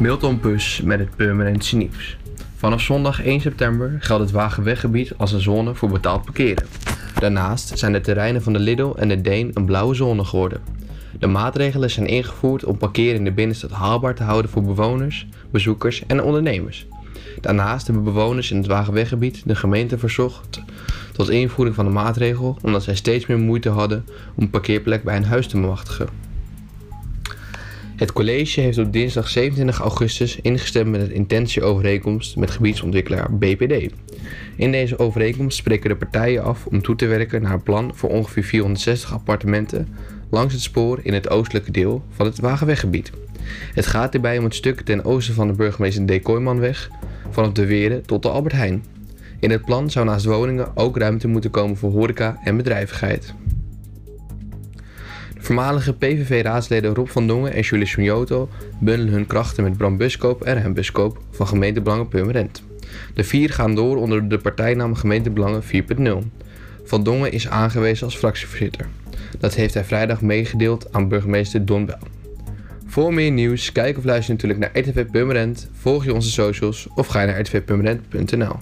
Milton Pus met het Purmerendse nieuws. Vanaf zondag 1 september geldt het Wagenweggebied als een zone voor betaald parkeren. Daarnaast zijn de terreinen van de Lidl en de Deen een blauwe zone geworden. De maatregelen zijn ingevoerd om parkeren in de binnenstad haalbaar te houden voor bewoners, bezoekers en ondernemers. Daarnaast hebben bewoners in het Wagenweggebied de gemeente verzocht tot invoering van de maatregel omdat zij steeds meer moeite hadden om een parkeerplek bij een huis te bemachtigen. Het college heeft op dinsdag 27 augustus ingestemd met een intentieovereenkomst met gebiedsontwikkelaar BPD. In deze overeenkomst spreken de partijen af om toe te werken naar een plan voor ongeveer 460 appartementen langs het spoor in het oostelijke deel van het Wagenweggebied. Het gaat hierbij om het stuk ten oosten van de burgemeester D. Kooimanweg, vanaf de Weren tot de Albert Heijn. In het plan zou naast woningen ook ruimte moeten komen voor horeca en bedrijvigheid. Voormalige PVV-raadsleden Rob van Dongen en Julie Sunjoto bundelen hun krachten met Bram Buskoop en Rem Buskoop van gemeentebelangen Purmerend. De vier gaan door onder de partijnaam Gemeentebelangen 4.0. Van Dongen is aangewezen als fractievoorzitter. Dat heeft hij vrijdag meegedeeld aan burgemeester Don Bel. Voor meer nieuws, kijk of luister natuurlijk naar RTV Purmerend, volg je onze socials of ga naar rtvpurmerend.nl.